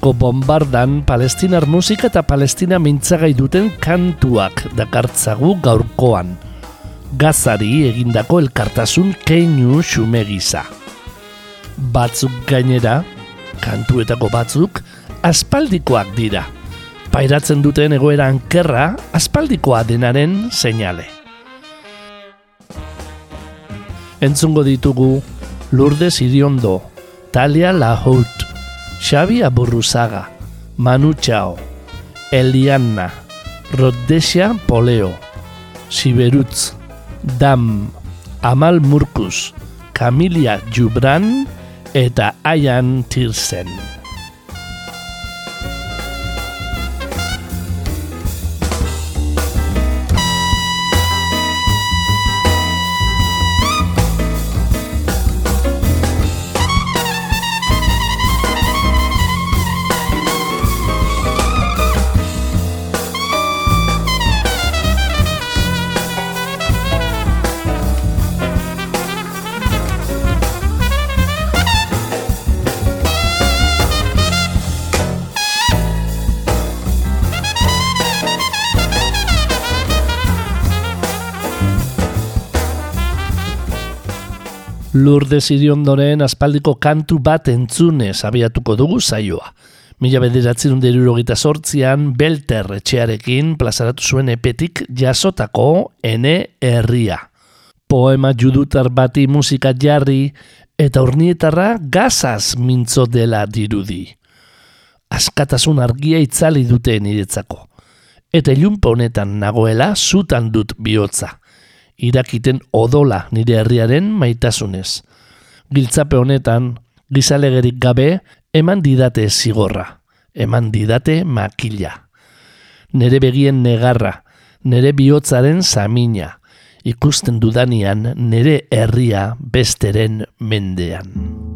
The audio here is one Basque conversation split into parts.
Urpeko bombardan palestinar musika eta palestina mintzagai duten kantuak dakartzagu gaurkoan. Gazari egindako elkartasun keinu xume gisa. Batzuk gainera, kantuetako batzuk, aspaldikoak dira. Pairatzen duten egoera ankerra, aspaldikoa denaren seinale. Entzungo ditugu, Lourdes Iriondo, Talia Lahout, Xavi Aburruzaga, Manu Chao, Eliana, Rodesia Poleo, Siberutz, Dam, Amal Murkus, Camilia Jubran eta Ayan Tirsen. Lourdes Iriondoren aspaldiko kantu bat entzune abiatuko dugu zaioa. Mila bederatzen derurogita sortzian, Belter etxearekin plazaratu zuen epetik jasotako ene herria. Poema judutar bati musika jarri eta urnietarra gazaz mintzo dela dirudi. Askatasun argia itzali dute niretzako. Eta ilunpa honetan nagoela zutan dut bihotza irakiten odola nire herriaren maitasunez. Giltzape honetan, gizalegerik gabe, eman didate zigorra, eman didate makila. Nere begien negarra, nere bihotzaren samina, ikusten dudanian nere herria besteren mendean.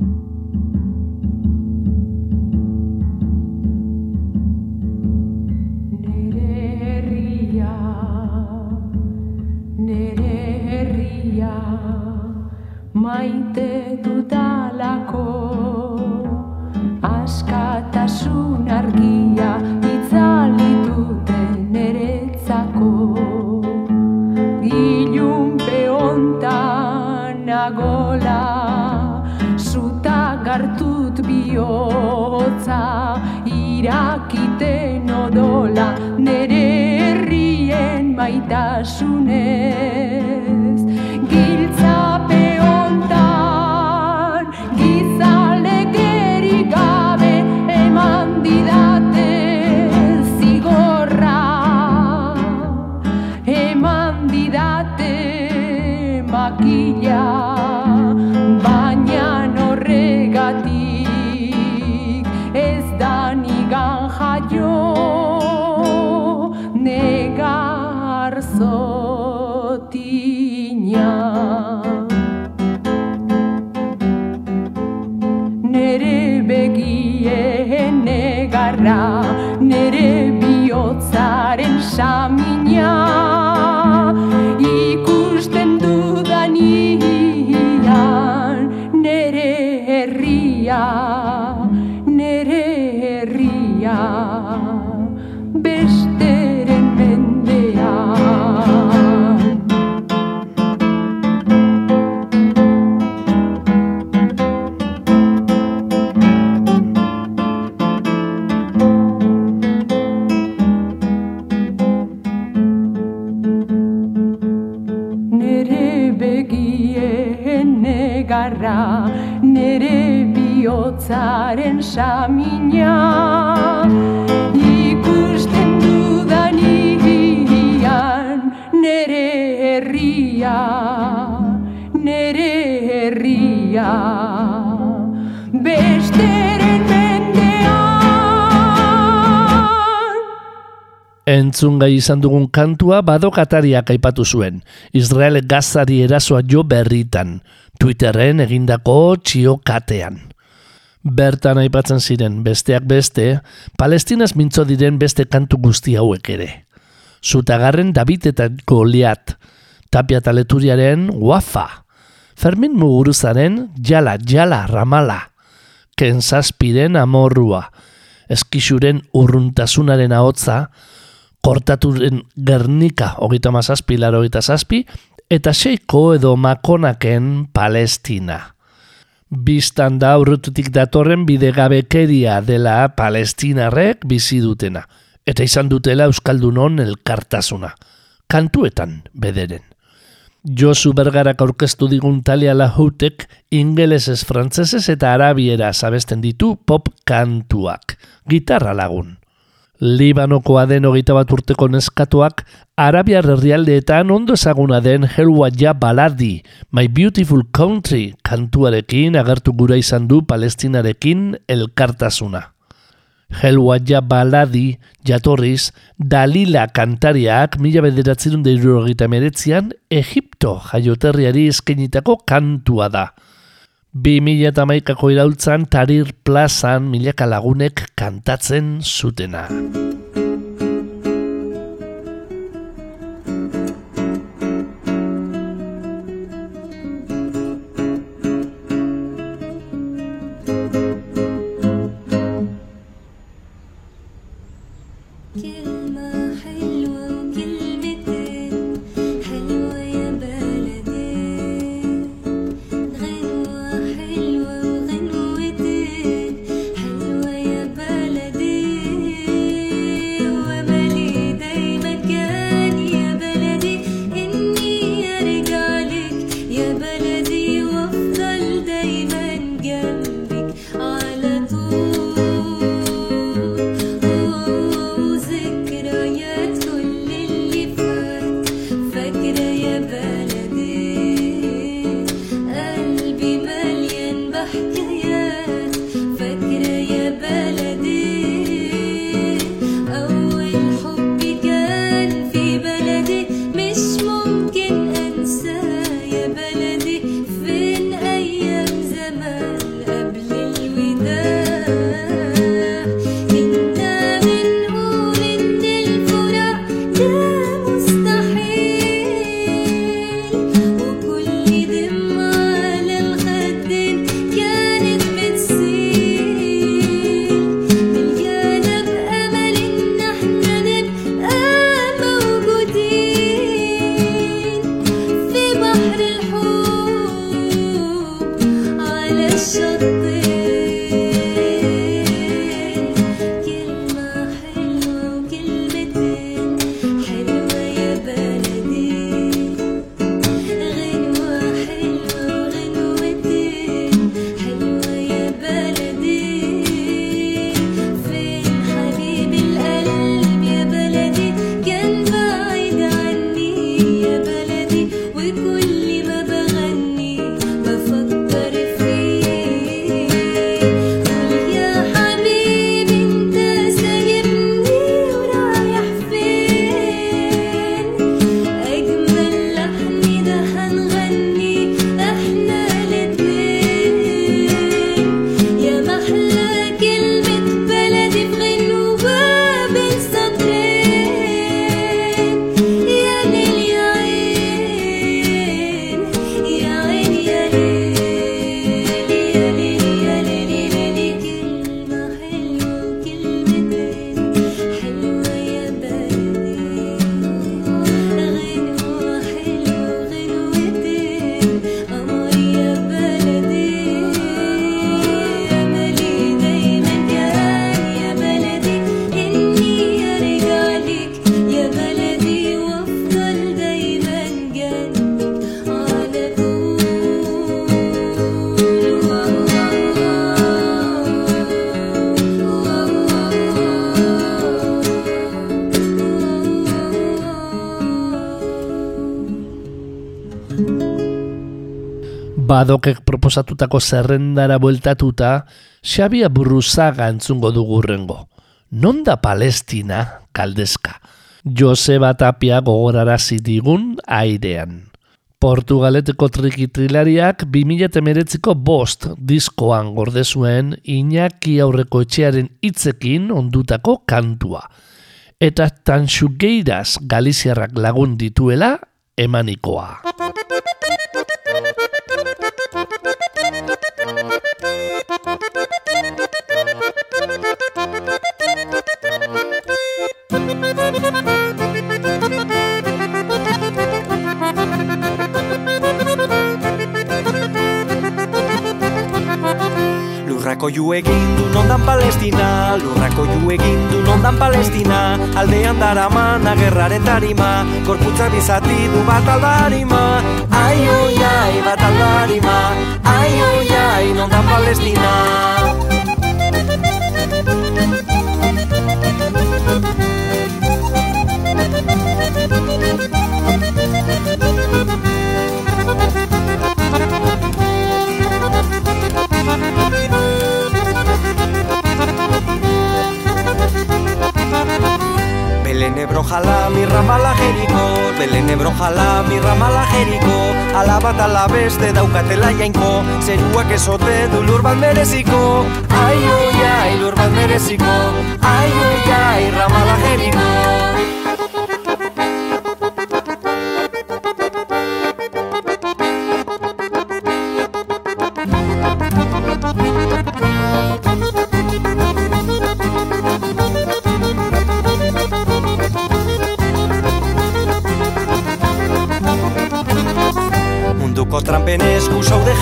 Maite dudalako askatasun argia itzali dute neretzako ilun peontan nagola zuta gartut bihotza irakiten odola nere herrien maitasunez Entzun gai izan dugun kantua badokatariak aipatu zuen, Israel gazari erasoa jo berritan, Twitterren egindako txiokatean. Bertan aipatzen ziren besteak beste, Palestinaz mintzo diren beste kantu guzti hauek ere. Zutagarren David eta Goliat, Tapia Taleturiaren Wafa, Fermin Muguruzaren Jala Jala Ramala, Ken Zazpiren Amorrua, Eskixuren urruntasunaren ahotza, kortaturen Gernika hogeita mazazpi, laro hogeita zazpi, eta seiko edo makonaken Palestina. Bistan da aurretutik datorren bidegabekeria dela palestinarrek bizi dutena, eta izan dutela Euskaldunon elkartasuna, kantuetan bederen. Josu Bergarak aurkeztu digun talia lahutek ingelesez, frantzesez eta arabiera zabesten ditu pop kantuak, gitarra lagun. Libanokoa den hogeita bat urteko neskatuak, Arabiar herrialdeetan ondo ezaguna den Helwaja Baladi, My Beautiful Country kantuarekin agertu gura izan du palestinarekin elkartasuna. Helwaja Baladi jatorriz Dalila kantariak mila bederatzerun deirurogeita meretzian Egipto jaioterriari eskenitako kantua da. 2000 eta maikako iraultzan Tarir plazan milaka lagunek kantatzen zutena. Badokek proposatutako zerrendara bueltatuta, Xabia Burruzaga entzungo dugu rengo. Non da Palestina, kaldezka? Joseba Tapia gogorarazi digun airean. Portugaleteko trikitrilariak 2008ko bost diskoan gorde zuen Iñaki aurreko etxearen hitzekin ondutako kantua. Eta Tanxugeiras Galiziarrak lagun dituela emanikoa. Lurrako ju egin du nondan Palestina Lurrako ju egin du nondan Palestina. Aldean daraman agerraren tarima Korputza bizati du bat aldarima. Ai, oi, ai, bat aldarima Ai, oi, ai, nondan Palestina Belén ebro jala mi ramala jeriko Belén ebro jala mi ramala jeriko Ala bat beste daukatela jainko Zeruak esote du lur bat mereziko. Ai, oi, ai, lur bat mereziko Ai, oi, ai, ramala jeriko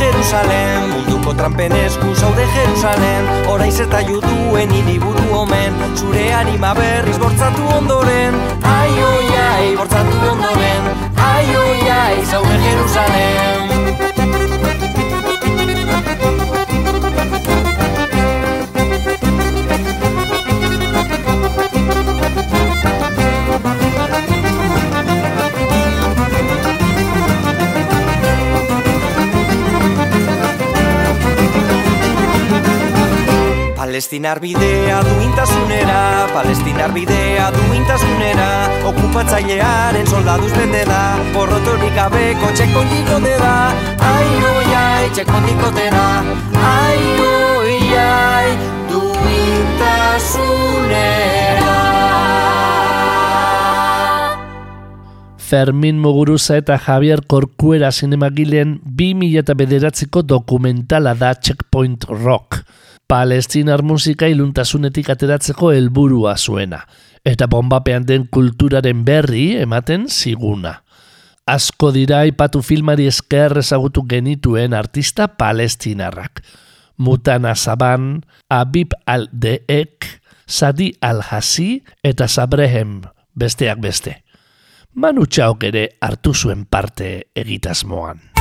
Jerusalem Munduko trampen esku zaude Jerusalem. Oraiz eta juduen hiriburu omen Zure anima berriz bortzatu ondoren. Ai, oi, ai, bortzatu ondoren. Ai, oi, ai, zaude Jerusalem Palestinar bidea duintasunera Palestinar bidea duintasunera Okupatzailearen soldaduz bende da Porrotorik gabeko txekontiko da Ai, oi, ai, txekontiko da Ai, oi, ai, duintasunera Fermin Muguruza eta Javier Corcuera zinemagileen 2009ko dokumentala da Checkpoint Rock. Palestinar musika iluntasunetik ateratzeko helburua zuena, eta bombapean den kulturaren berri ematen ziguna. Asko dira ipatu filmari esker ezagutu genituen artista palestinarrak. Mutana Saban, Abib al-Deek, Sadi al-Hasi eta Sabrehem, besteak beste. Manu Txaok ere hartu zuen parte egitasmoan.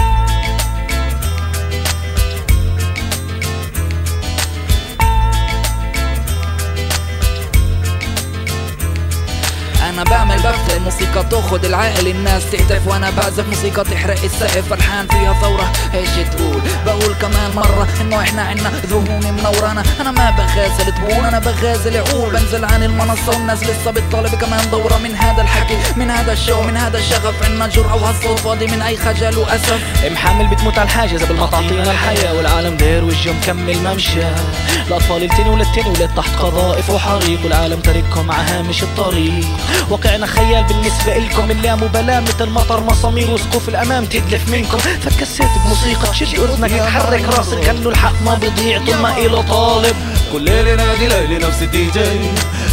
بعمل بفتح الموسيقى تاخد العقل الناس تهتف وأنا بعزف موسيقى تحرق السقف فرحان فيها ثورة. إيش تقول؟ بقول كمان مرة إنه إحنا عنا ذهون منورانا أنا ما بغازل تبون أنا بغازل عقول بنزل عن المنصة والناس لسه بتطالب كمان دورة من هذا الحكي من هذا الشو من هذا الشغف. عنا جرأة وهالصوت فاضي من أي خجل وأسف. محمل بتموت على الحاجز قبل ما تعطينا الحياة والعالم داير وجهه مكمل ممشى. الأطفال التاني وللتاني ولاد تحت قذائف وحريق والعالم تاركهم على هامش الطريق. واقعنا خيال بالنسبة إلكم. اللي مبالاة مثل مطر مسامير وسقوف الأمام تدلف منكم. فكسيت بموسيقى تشد أذنك تحرك راسك خلوا الحق ما بيضيع طول ما إله طالب. كل ليلة نادي ليلي نفس الدي جي.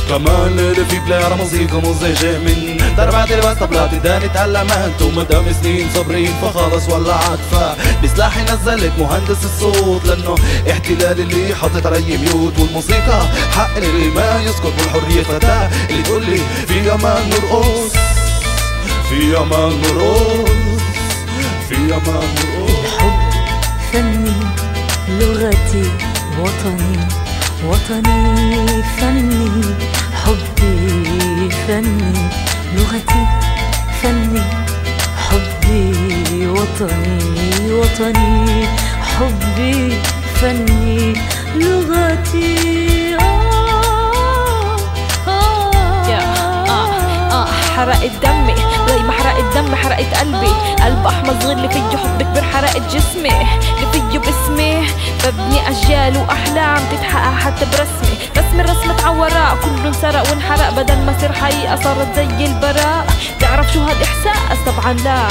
كمان ليلة في بلاي موسيقى مزعجة من ضربات الباس طبلات داني تعلمت ومدام سنين صابرين فخلص ولعت فبسلاحي نزلت مهندس الصوت لأنه احتلال اللي حاطط علي ميوت. والموسيقى حق اللي ما يسكت والحرية فتاة. اللي تقول لي في أمان نرقص في أمان نرقص في أمان نرقص. فني لغتي وطني. وطني فني حبي فني لغتي فني حبي وطني وطني حبي فني لغتي. آه آه آه آه حرقت دمي حرقت دمي حرقت قلبي. قلب احمر صغير اللي فيه حب كبير حرقت جسمي. اللي فيه باسمي. ببني أجيال وأحلام تتحقق حتى برسمي. رسمي الرسم اتعورا كله انسرق وانحرق. بدل ما صير حقيقة صارت زي البراء. تعرف شو هالإحساس؟ طبعا لا.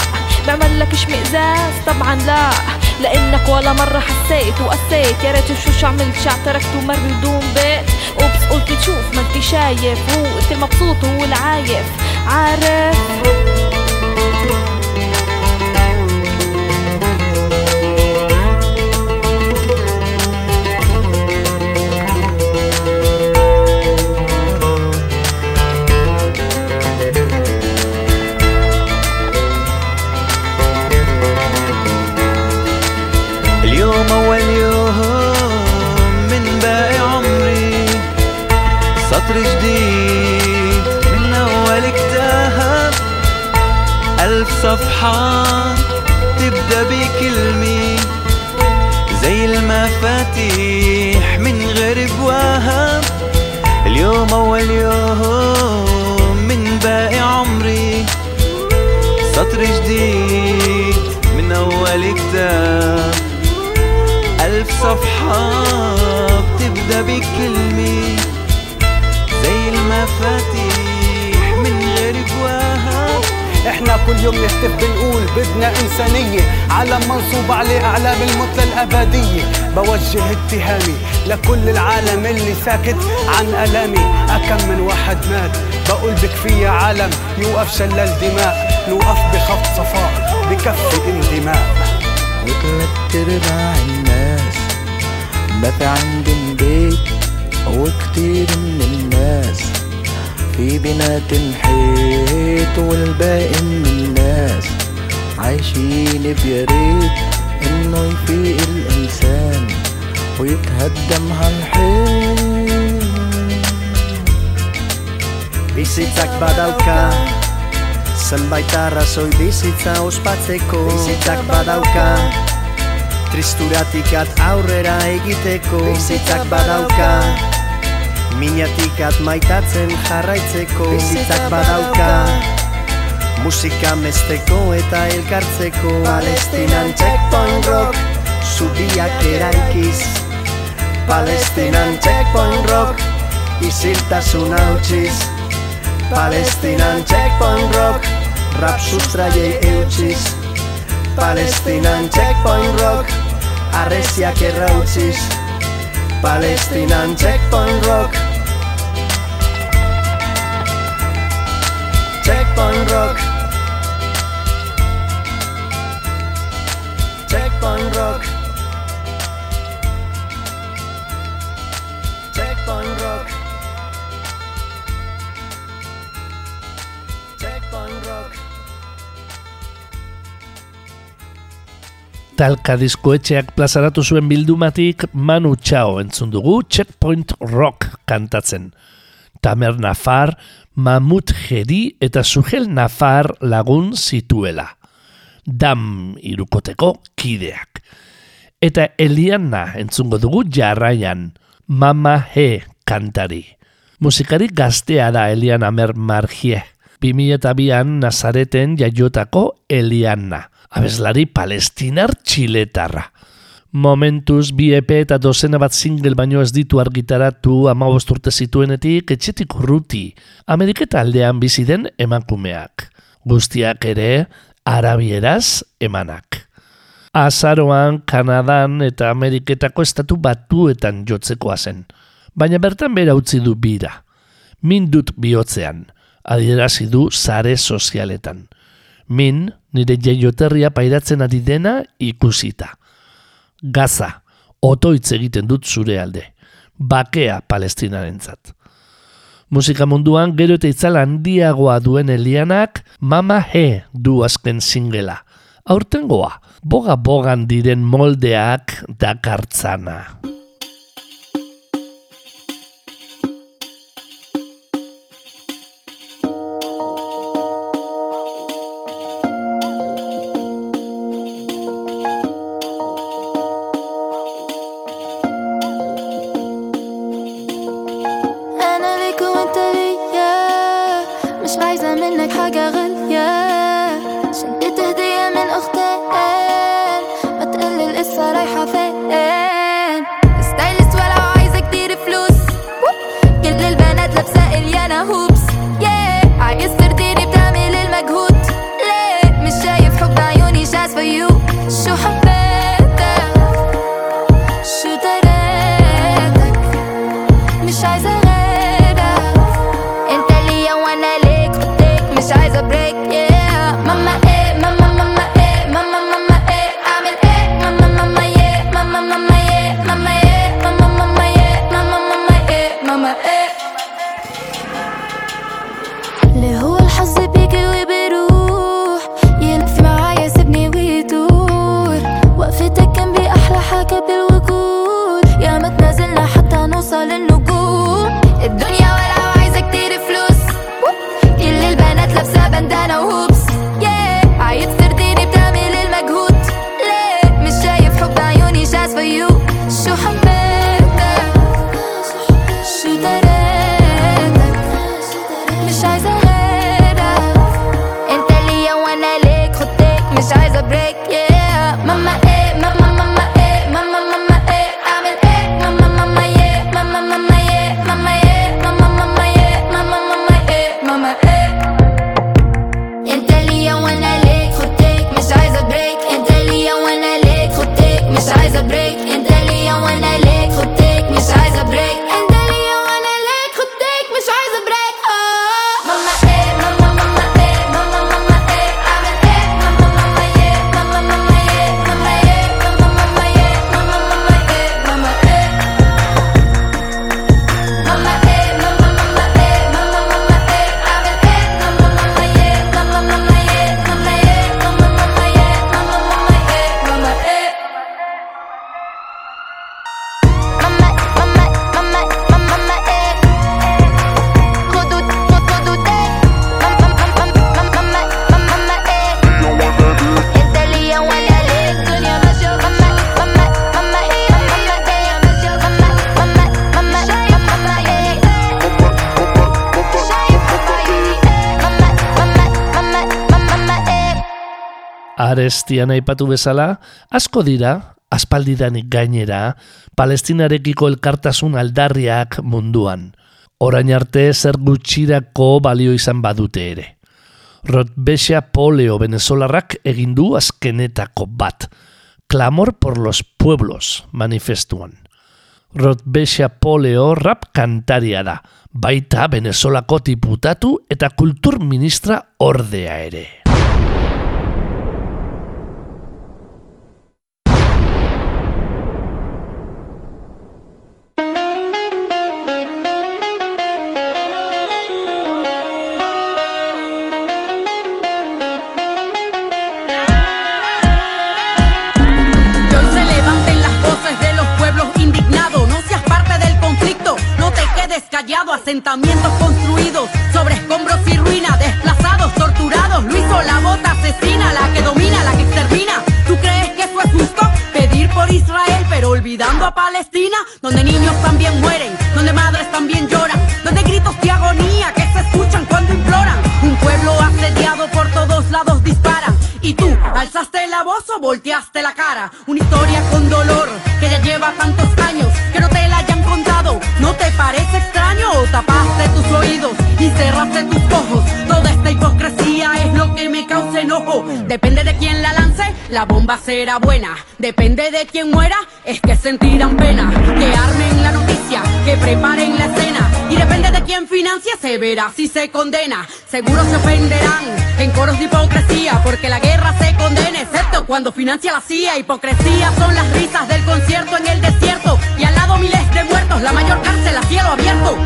بعمل لك اشمئزاز طبعا لا. لأنك ولا مرة حسيت وقسيت. يا ريت شو شو عملت. شع تركت ومر بدون بيت. أوبس قلت تشوف ما انت شايف. هو أنت المبسوط وهو العايف. عارف؟ alone. بكفي يا عالم يوقف شلال دماء نوقف بخفض صفاء بكفي اندماء وتلات ارباع الناس ما في عندهم بيت وكتير من الناس. في بنات الحيط والباقي من الناس. عايشين بياريت إنه يفيق الإنسان ويتهدم هالحيط Bizitzak badauka. Zenbait arrazoi bizitza ospatzeko Bizitzak badauka. Tristuratikat aurrera egiteko Bizitzak badauka. Minatikat maitatzen jarraitzeko Bizitzak badauka. Musika mesteko eta elkartzeko Palestinan checkpoint rock Zubiak eraikiz. Palestinan checkpoint rock Isiltasun hautsiz Palestinan checkpoint rock Rap sustraiei eutxiz. Palestinan checkpoint rock Arreziak errautziz Palestinan checkpoint rock. Checkpoint rock Talka diskoetxeak plazaratu zuen bildumatik Manu Chao entzun dugu Checkpoint Rock kantatzen. Tamer Nafar, Mamut Jeri eta Sugel Nafar lagun zituela. Dam irukoteko kideak. Eta Eliana entzungo dugu jarraian, Mama He kantari. Musikari gaztea da Elian Amer Margie. 2002an Nazareten jaiotako Eliana, abeslari palestinar txiletarra. Momentuz bi EP eta dozena bat single baino ez ditu argitaratu amabost urte zituenetik etxetik urruti, Ameriketa aldean bizi den emakumeak. Guztiak ere arabieraz emanak. Azaroan, Kanadan eta Ameriketako estatu batuetan jotzekoa zen. Baina bertan bera utzi du bira. Min dut bihotzean, adierazi du sare sozialetan. Min, nire jaioterria pairatzen ari dena ikusita. Gaza, otoitz egiten dut zure alde. Bakea palestinarentzat. Musika munduan gero eta itzal handiagoa duen Elianak Mama He du azken singela. Aurtengoa, boga-bogan diren moldeak dakartzana. Arestian aipatu bezala, asko dira, aspaldidanik gainera, palestinarekiko elkartasun aldarriak munduan. Orain arte zer gutxirako balio izan badute ere. Rotbesia Poleo venezolarrak egin du azkenetako bat. Clamor por los pueblos manifestuan. Rotbesia Poleo rap kantaria da, baita Venezolako diputatu eta kultur ministra ordea ere. Asentamientos construidos sobre escombros y ruinas. Desplazados, torturados. Hizo la bota asesina, la que domina, la que extermina. ¿Tú crees que eso es justo? Pedir por Israel, pero olvidando a Palestina, donde niños también mueren, donde madres también lloran, donde gritos de agonía que se escuchan cuando imploran. Un pueblo asediado por todos lados disparan. Y tú, alzaste la voz o volteaste la cara. Una historia con dolor que ya lleva tantos años que no te tapaste tus oídos y cerraste tus ojos? Toda esta hipocresía es lo que me causa enojo. Depende de quién la lance, la bomba será buena. Depende de quién muera, es que sentirán pena. Que armen la noticia, que preparen la escena. Y depende de quién financie, se verá si se condena. Seguro se ofenderán en coros de hipocresía, porque la guerra se condena, excepto cuando financia la CIA. Hipocresía son las risas del concierto en el desierto. Y al lado miles de muertos, la mayor cárcel a cielo abierto.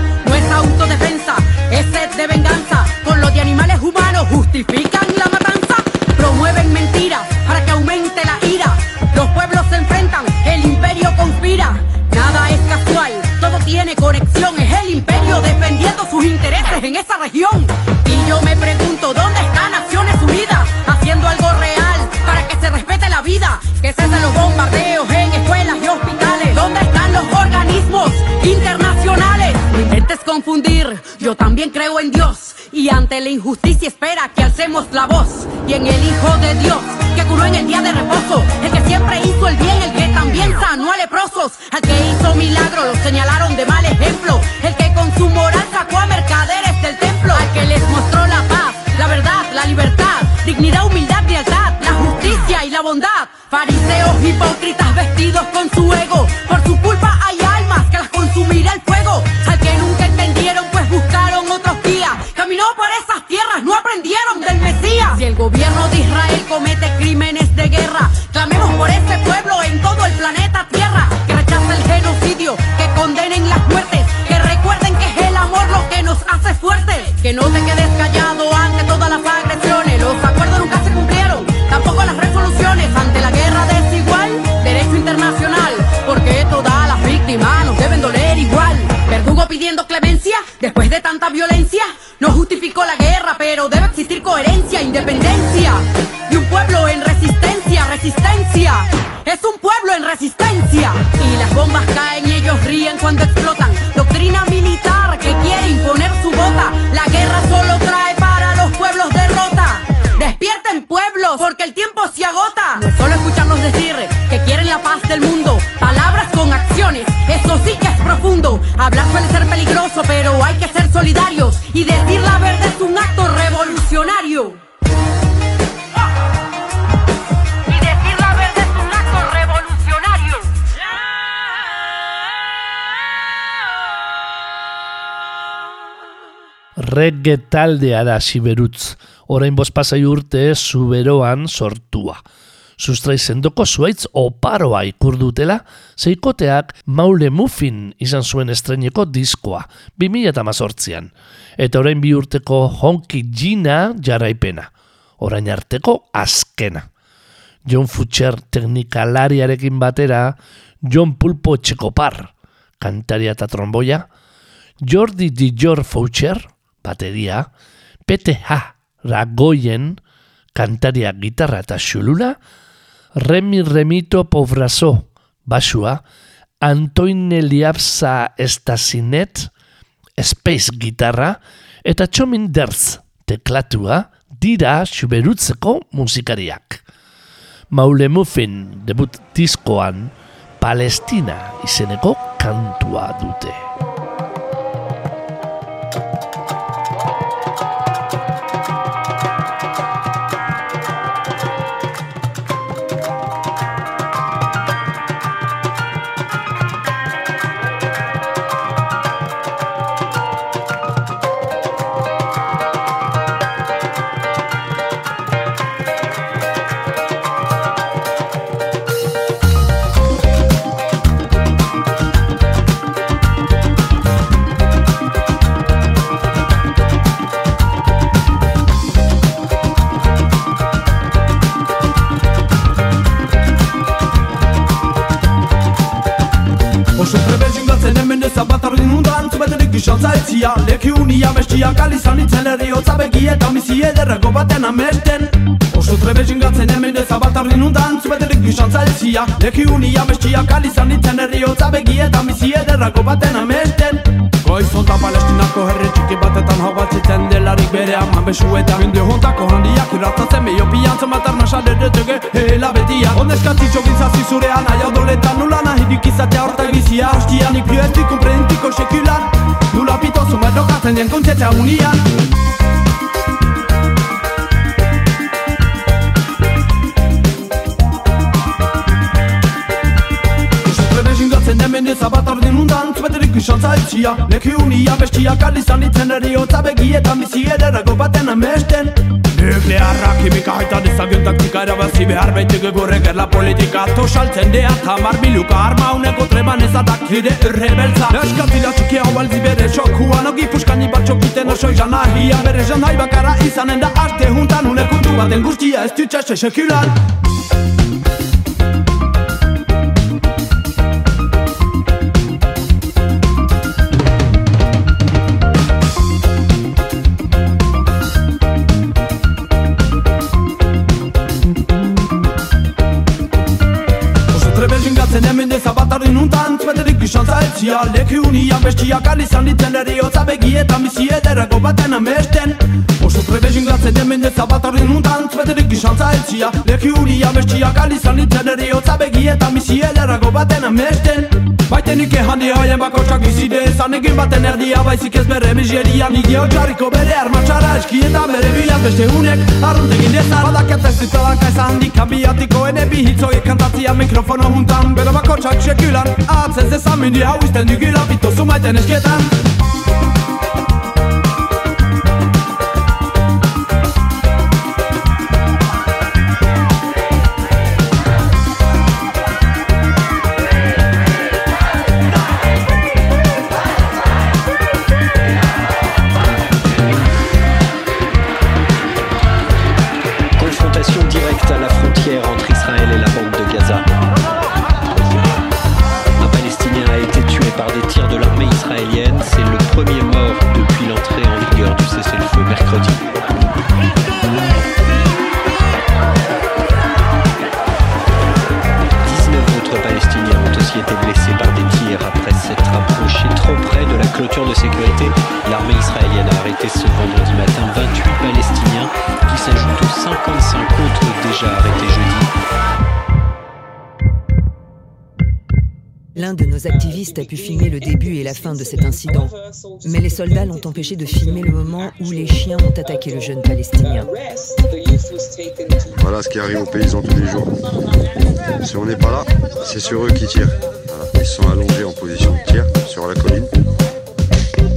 No es autodefensa, es sed de venganza. Con los de animales humanos justifican la matanza. Promueven mentiras para que aumente la ira. Los pueblos se enfrentan, el imperio conspira. Nada es casual, todo tiene conexión. Es el imperio defendiendo sus intereses en esa región. Y yo me pregunto, ¿dónde está Naciones Unidas? Haciendo algo real para que se respete la vida. Que cesen los bombardeos en escuelas y hospitales. ¿Dónde están los organismos internacionales? Yo también creo en Dios. Y ante la injusticia espera que alcemos la voz. Y en el Hijo de Dios, que curó en el día de reposo. El que siempre hizo el bien, el que también sanó a leprosos. Al que hizo milagro, lo señalaron de mal ejemplo. El que con su moral sacó a mercaderes del templo. Al que les mostró la paz, la verdad, la libertad, dignidad, humildad, lealtad, la justicia y la bondad. Fariseos hipócritas vestidos con su ego. Gobierno de Israel comete crímenes de guerra, clamemos por ese pueblo en todo el planeta Tierra. Que rechace el genocidio, que condenen las muertes, que recuerden que es el amor lo que nos hace fuertes. Que no te quedes debe existir coherencia, independencia. Y un pueblo en resistencia, resistencia. Es un pueblo en resistencia. Y las bombas caen y ellos ríen cuando explotan. Doctrina militar que quiere imponer su bota. La guerra solo trae para los pueblos derrota. Despierten pueblos, porque el tiempo se agota. Solo escucharnos decir que quieren la paz del mundo. Palabras con acciones, eso sí que es profundo. Hablar suele ser peligroso, pero hay que ser solidarios. Y decir la verdad es un acto revolucionario. Y decir la verdad es un acto revolucionario. Reggae taldea da Siberutz, orain bospasai urte zuberoan sortua. Sustrai sendoko zuaitz oparoa ikur dutela, zeikoteak Maule Muffin izan zuen estreneko diskoa, 2018an. Eta orain bi urteko Honky Gina jaraipena. Orain arteko azkena. John Futcher teknikalariarekin batera, John Pulpo Txekopar, kantaria eta tromboia, Jordi Dijor Foucher, bateria, PTH Ragoyen, kantaria gitarra eta xulula, Remi Remito Povraso, basua, Antoine Liabza Estasinet, Space gitarra, eta Txomin Derz, teklatua, dira xuberutzeko musikariak. Maule Muffin debut diskoan Palestina izeneko kantua dute. Bestia kalizan itzen herri hotza begi eta mizi ederrako baten amesten. Oso trebezin gatzen hemen ez bat ardi nundan Zubeterik gizan zaitzia Leki unia bestia kalizan itzen herri hotza begi eta mizi ederrako baten amesten. Goizonta palestinako herri txiki batetan hau batzitzen delarik bere aman besu eta Mende hontako handiak irratzatzen behi opian Zemat arna sareretege hela betia Ondeskatzi txokin zurean aia odoletan nula nahirik izatea hortak bizia Hostia nik bioetik komprendentiko sekulan Nula pito zumerokatzen den kontzetea unian ez abat ardin undan Zubeterik izan zaitzia Leki unia bestia kalizan itzen eri Otza begi eta mizi ederrako baten amesten Nuklearra kimika haita dezagion taktika erabazi behar baitik egorre gerla politika. Tosaltzen dea tamar biluka arma uneko treban ez adakide rebeltza Eskatila txiki hau alzi bere xokuan Ogi puskani bat txokiten oso izan ahia Bere jan nahi bakara izanen da arte juntan Unekuntu baten guztia ez dutxe sekulan Gizan zaitzia Leki unia bestia kalizan ditzen eri Otza begi eta mizi ederrako baten amesten. Oso trebezin gatzen hemen ez abat ardi nuntan Zubeterik gizan zaitzia Leki unia bestia kalizan ditzen eri Otza begi eta mizi ederrako baten amesten Baiten ike handi hoien bakotsak bizide Ezan egin baten erdia baizik ez bere miseria Nik geo jarriko bere armatxara eski eta bere bilat beste unek. Ezan Badakat ez dutalanka ez handik Kambiatiko ene bihitzoiek kantatzia mikrofono juntan Bero bakotsak sekulan Atzez ezan mindi hau izten dugula Bito zumaiten esketan activistes a pu filmer le début et la fin de cet incident, mais les soldats l'ont empêché de filmer le moment où les chiens ont attaqué le jeune Palestinien. Voilà ce qui arrive aux paysans tous les jours. Si on n'est pas là, c'est sur eux qui tirent. Voilà. Ils se sont allongés en position de tir sur la colline.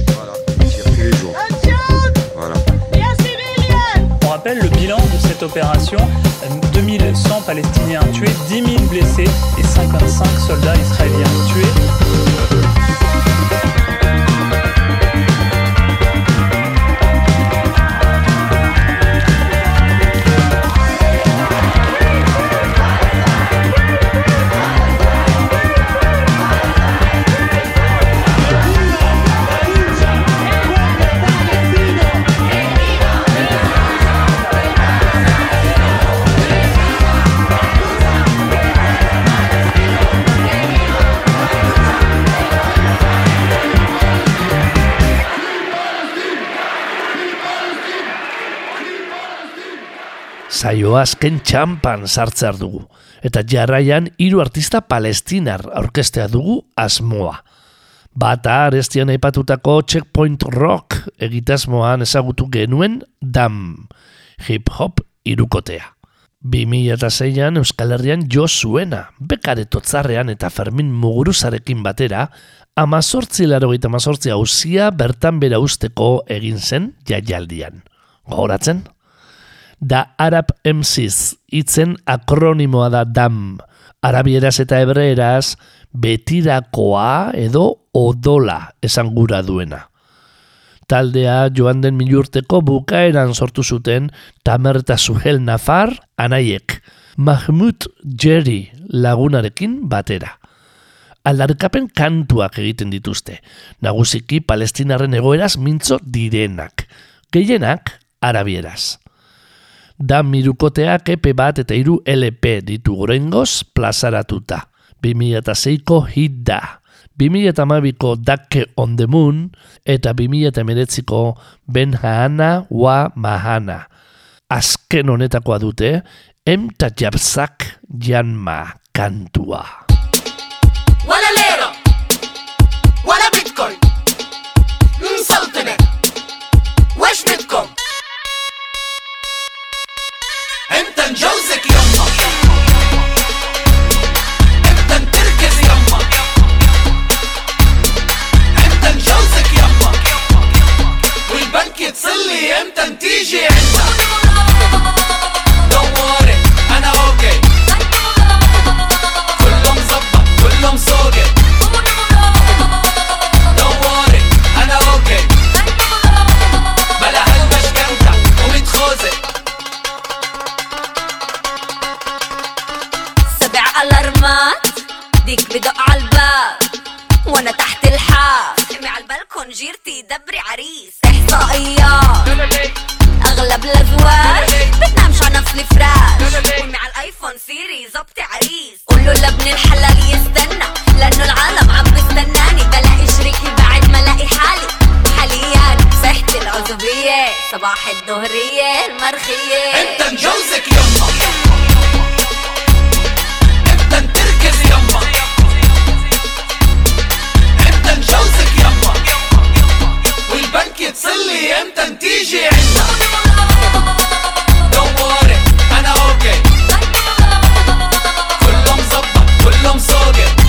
Voilà, ils tirent tous les jours. Voilà. On rappelle le bilan de cette opération 2100 Palestiniens tués, 10 000 blessés et 55 soldats israéliens tués. Saio azken txampan sartzear dugu. Eta jarraian hiru artista palestinar aurkestea dugu asmoa. Bata arestian aipatutako checkpoint rock egitasmoan ezagutu genuen dam, hip-hop irukotea. 2006an Euskal Herrian jo zuena, bekare totzarrean eta Fermin Muguruzarekin batera, amazortzi laro eta amazortzi hausia bertan bera usteko egin zen jaialdian. Gogoratzen? Da Arab MCs itzen akronimoa da DAM, arabieraz eta hebreeraz betirakoa edo odola esan gura duena. Taldea joan den milurteko bukaeran sortu zuten Tamer eta Suhel Nafar anaiek, Mahmud Jerry lagunarekin batera. Aldarkapen kantuak egiten dituzte, nagusiki palestinarren egoeraz mintzo direnak, gehienak arabieraz. Da mirukoteak epe bat eta hiru LP ditu gorengoz plazaratuta. 2006ko hit da. 2008ko Dake on the Moon eta 2008ko Ben Haana wa Mahana. Azken honetakoa dute, em ta jabzak janma kantua. انت نجوزك يما. انت نتركز يما. انت نجوزك يما. والبنك يتصلي إمتى نتيجي عنا Don't أنا أوكي كله مظبط كله مسوقت بدق على الباب وأنا تحت الحاف سمع على البلكون جيرتي دبري عريس. إحصائيات أغلب الأزواج بتنامش على نفس الفراش. ومي على الأيفون سيري زبطي عريس. قوله لابن الحلال يستنى لأنه العالم عم بستناني بلاقي شريكي بعد ما ألاقي حالي. حاليا صحتي العزوبية صباح الظهرية المرخية. أنت نجوزك يما. يتصلي إمتى نتيجي عنا Don't أنا أوكي كله مظبط كله مسوقت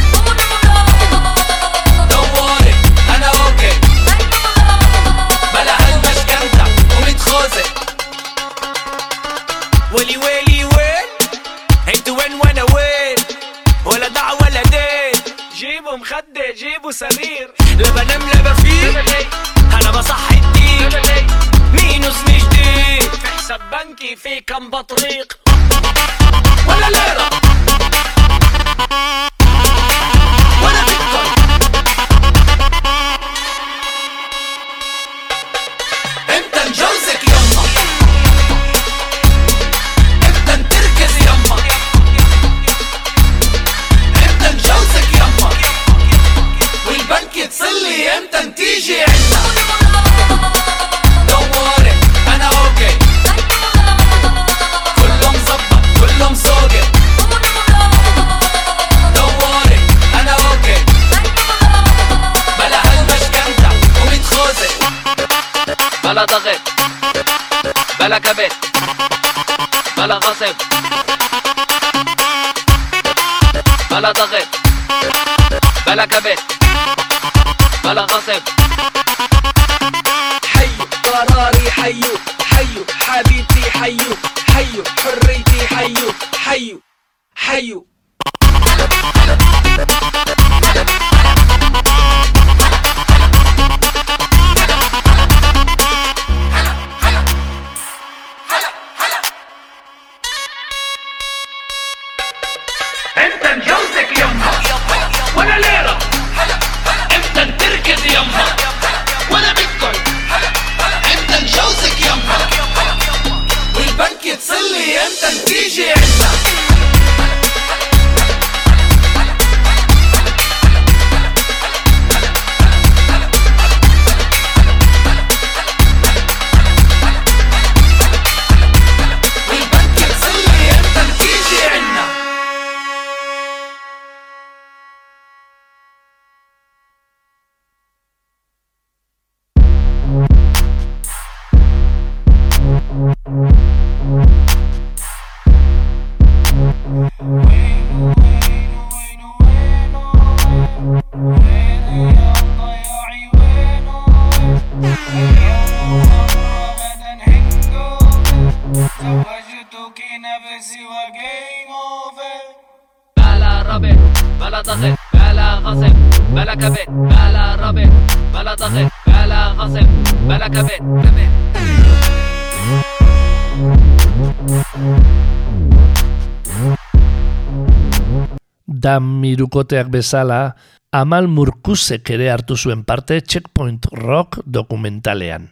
Da mirukoteak bezala, Amal Murkusek ere hartu zuen parte Checkpoint Rock dokumentalean.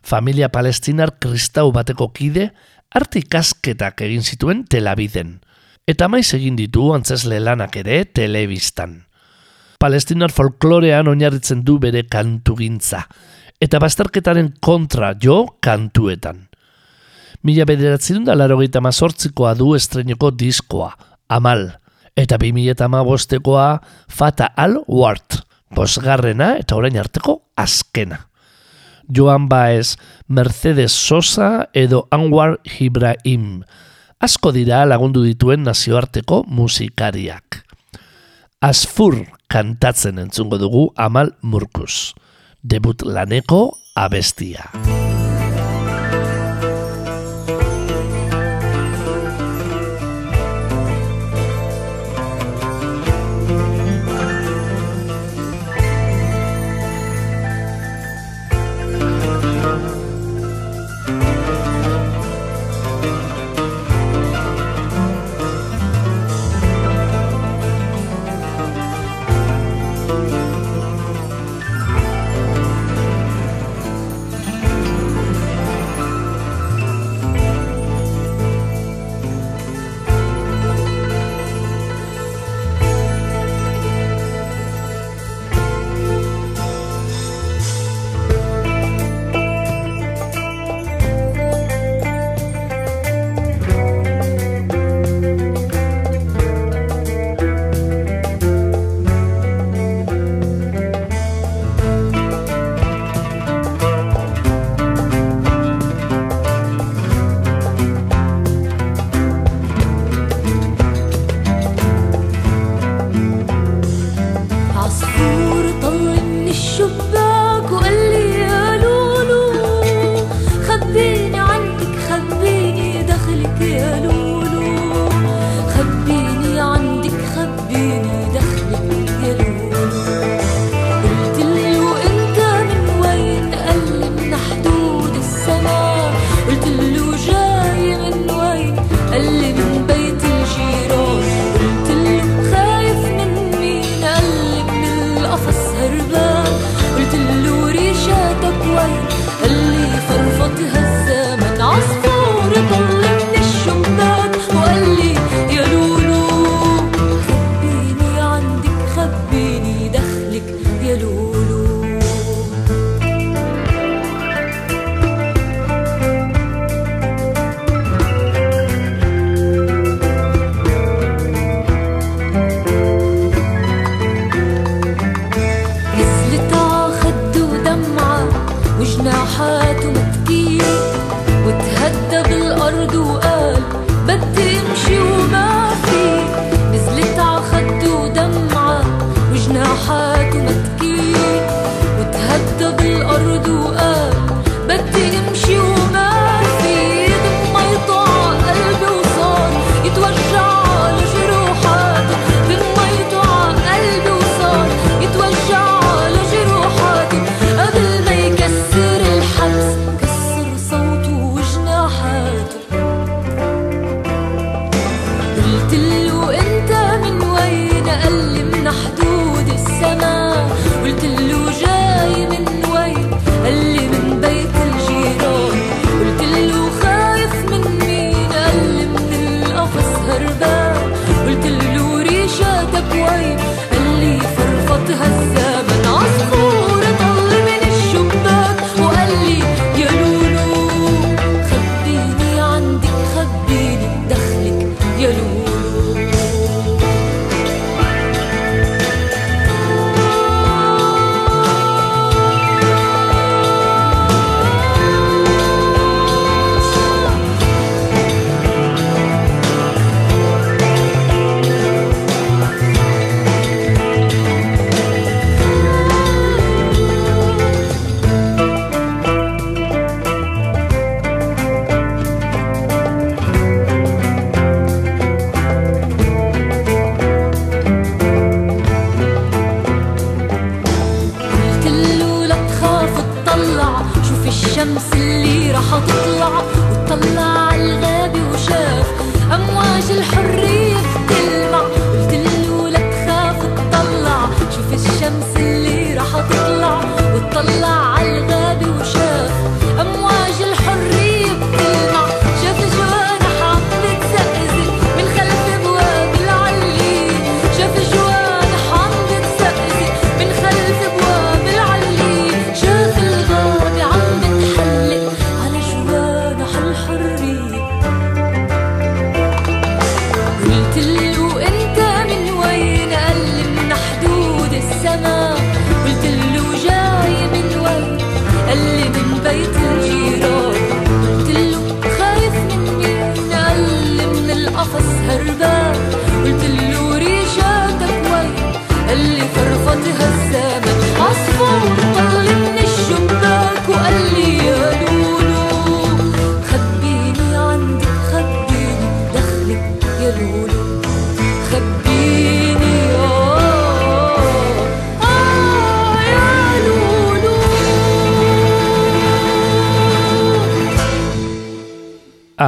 Familia palestinar kristau bateko kide, arte ikasketak egin zituen telabiden. Eta maiz egin ditu antzesle lanak ere telebistan. Palestinar folklorean oinarritzen du bere kantugintza, eta bazterketaren kontra jo kantuetan. Mila bederatzen da laro mazortzikoa du estreneko diskoa, Amal, eta 2008koa Fata Al Wart, bosgarrena eta orain arteko azkena. Joan Baez, Mercedes Sosa edo Anwar Ibrahim, asko dira lagundu dituen nazioarteko musikariak. Asfur kantatzen entzungo dugu Amal Murkus, debut laneko abestia.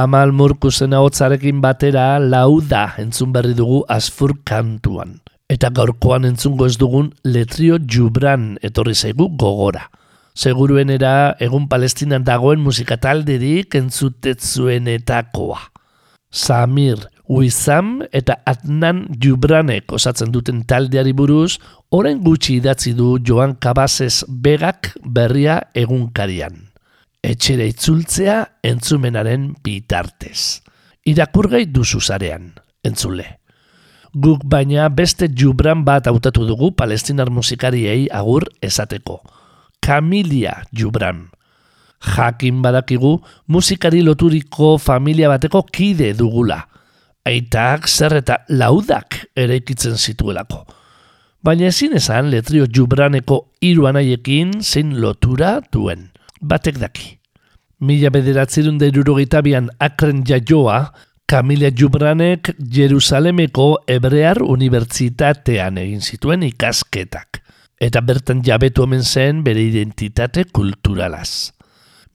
Amal Murkusen ahotsarekin batera lauda entzun berri dugu asfur kantuan. Eta gaurkoan entzungo ez dugun letrio jubran etorri zaigu gogora. Seguruenera egun palestinan dagoen musikatalderik entzutetzuenetakoa. Samir, Wissam eta Adnan Jubranek osatzen duten taldeari buruz, orain gutxi idatzi du Joan Cabazes Begak berria egunkarian. Etxera itzultzea entzumenaren bitartez. Irakurgai duzu zarean, entzule. Guk baina beste Jubran bat hautatu dugu palestinar musikariei agur esateko. Kamilia Jubran. Jakin badakigu musikari loturiko familia bateko kide dugula. Aitak zer eta laudak eraikitzen zituelako. Baina ezin esan letrio Jubraneko hiru anaiekin zein lotura duen. Batek daki. Mila bederatzerun da irurogitabian akren jaioa, Kamilia Jubranek Jerusalemeko Hebrear Unibertsitatean egin zituen ikasketak. Eta bertan jabetu omen zen bere identitate kulturalaz.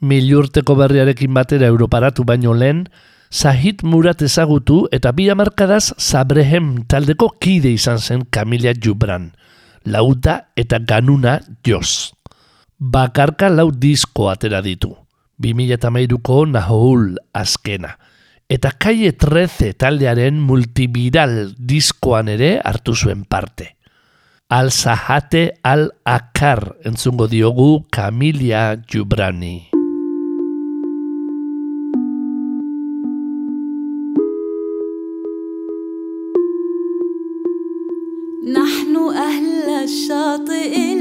Milurteko berriarekin batera europaratu baino lehen, Zahit Murat ezagutu eta bi amarkadaz Zabrehem taldeko kide izan zen Kamilia Jubran. Lauta eta ganuna joz Bakarka lau disko atera ditu. 2008ko Nahoul azkena. Eta Kaie 13 taldearen multiviral diskoan ere hartu zuen parte. Al-Sahate Al-Akar entzungo diogu Kamilia Jubrani. نحن أهل الشاطئ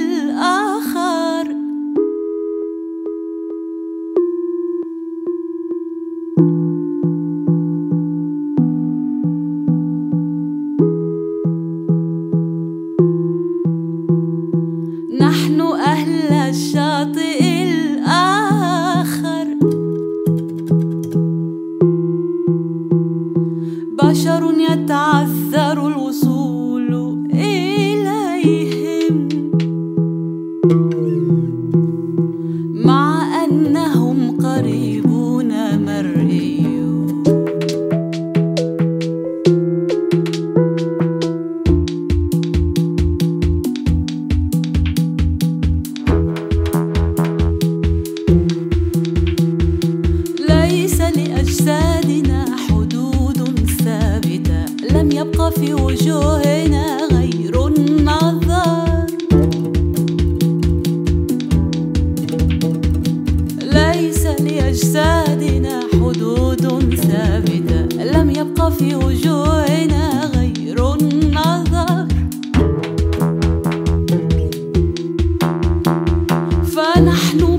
نحن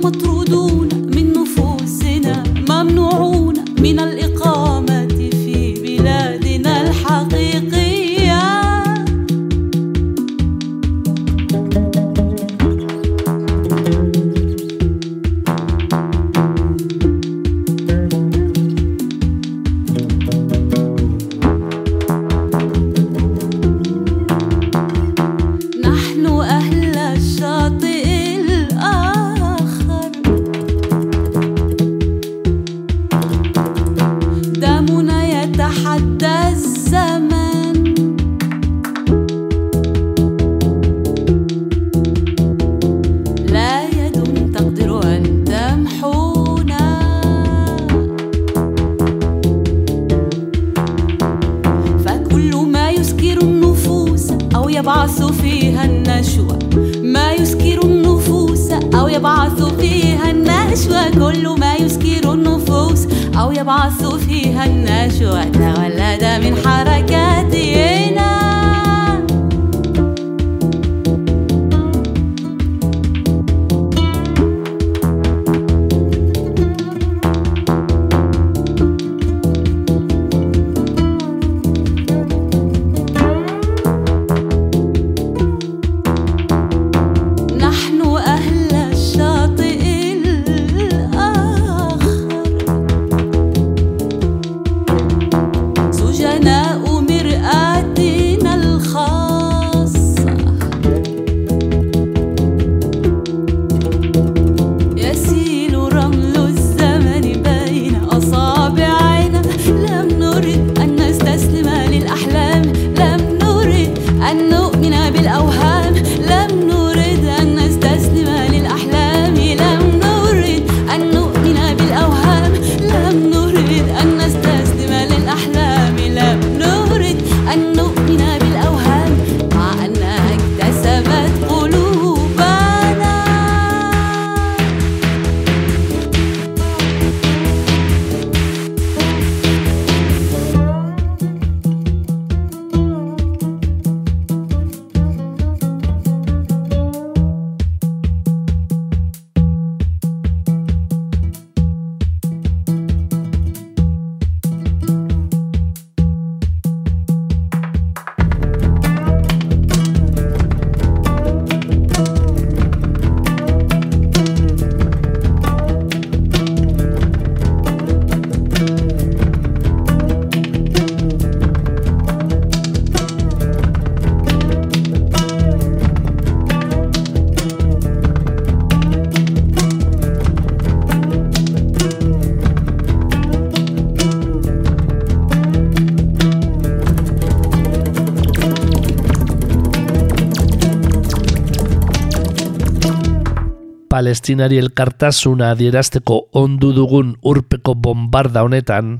Palestinari elkartasuna adierazteko ondu dugun urpeko bombarda honetan,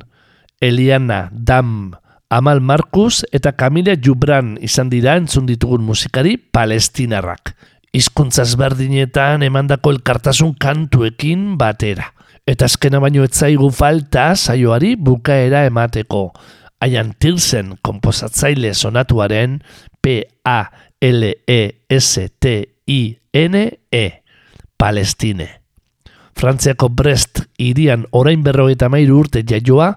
Eliana, Dam, Amal Markus eta Camila Jubran izan dira entzun ditugun musikari palestinarrak. Hizkuntza ezberdinetan emandako elkartasun kantuekin batera. Eta azkena baino etzaigu falta saioari bukaera emateko. Aian Tilsen komposatzaile sonatuaren P-A-L-E-S-T-I-N-E. Palestine. Frantziako Brest irian orain berrogeita mairu urte jaioa,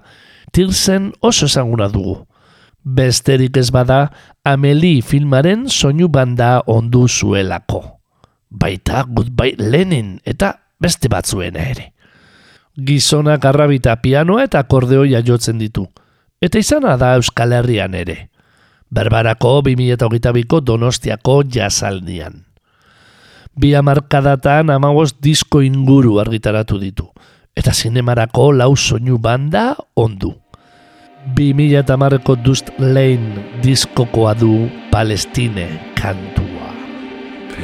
Tilsen oso ezaguna dugu. Besterik ez bada, Amelie filmaren soinu banda ondu zuelako. Baita Goodbye Lenin eta beste batzuena ere. Gizonak arrabita pianoa eta akordeoia jotzen ditu. Eta izana da Euskal Herrian ere. Berbarako 2008ko Donostiako jazaldian. Bi amarkadatan amagos disko inguru argitaratu ditu. Eta zinemarako lau soinu banda ondu. 2008ko Dust Lane diskokoa du Palestine kantua. P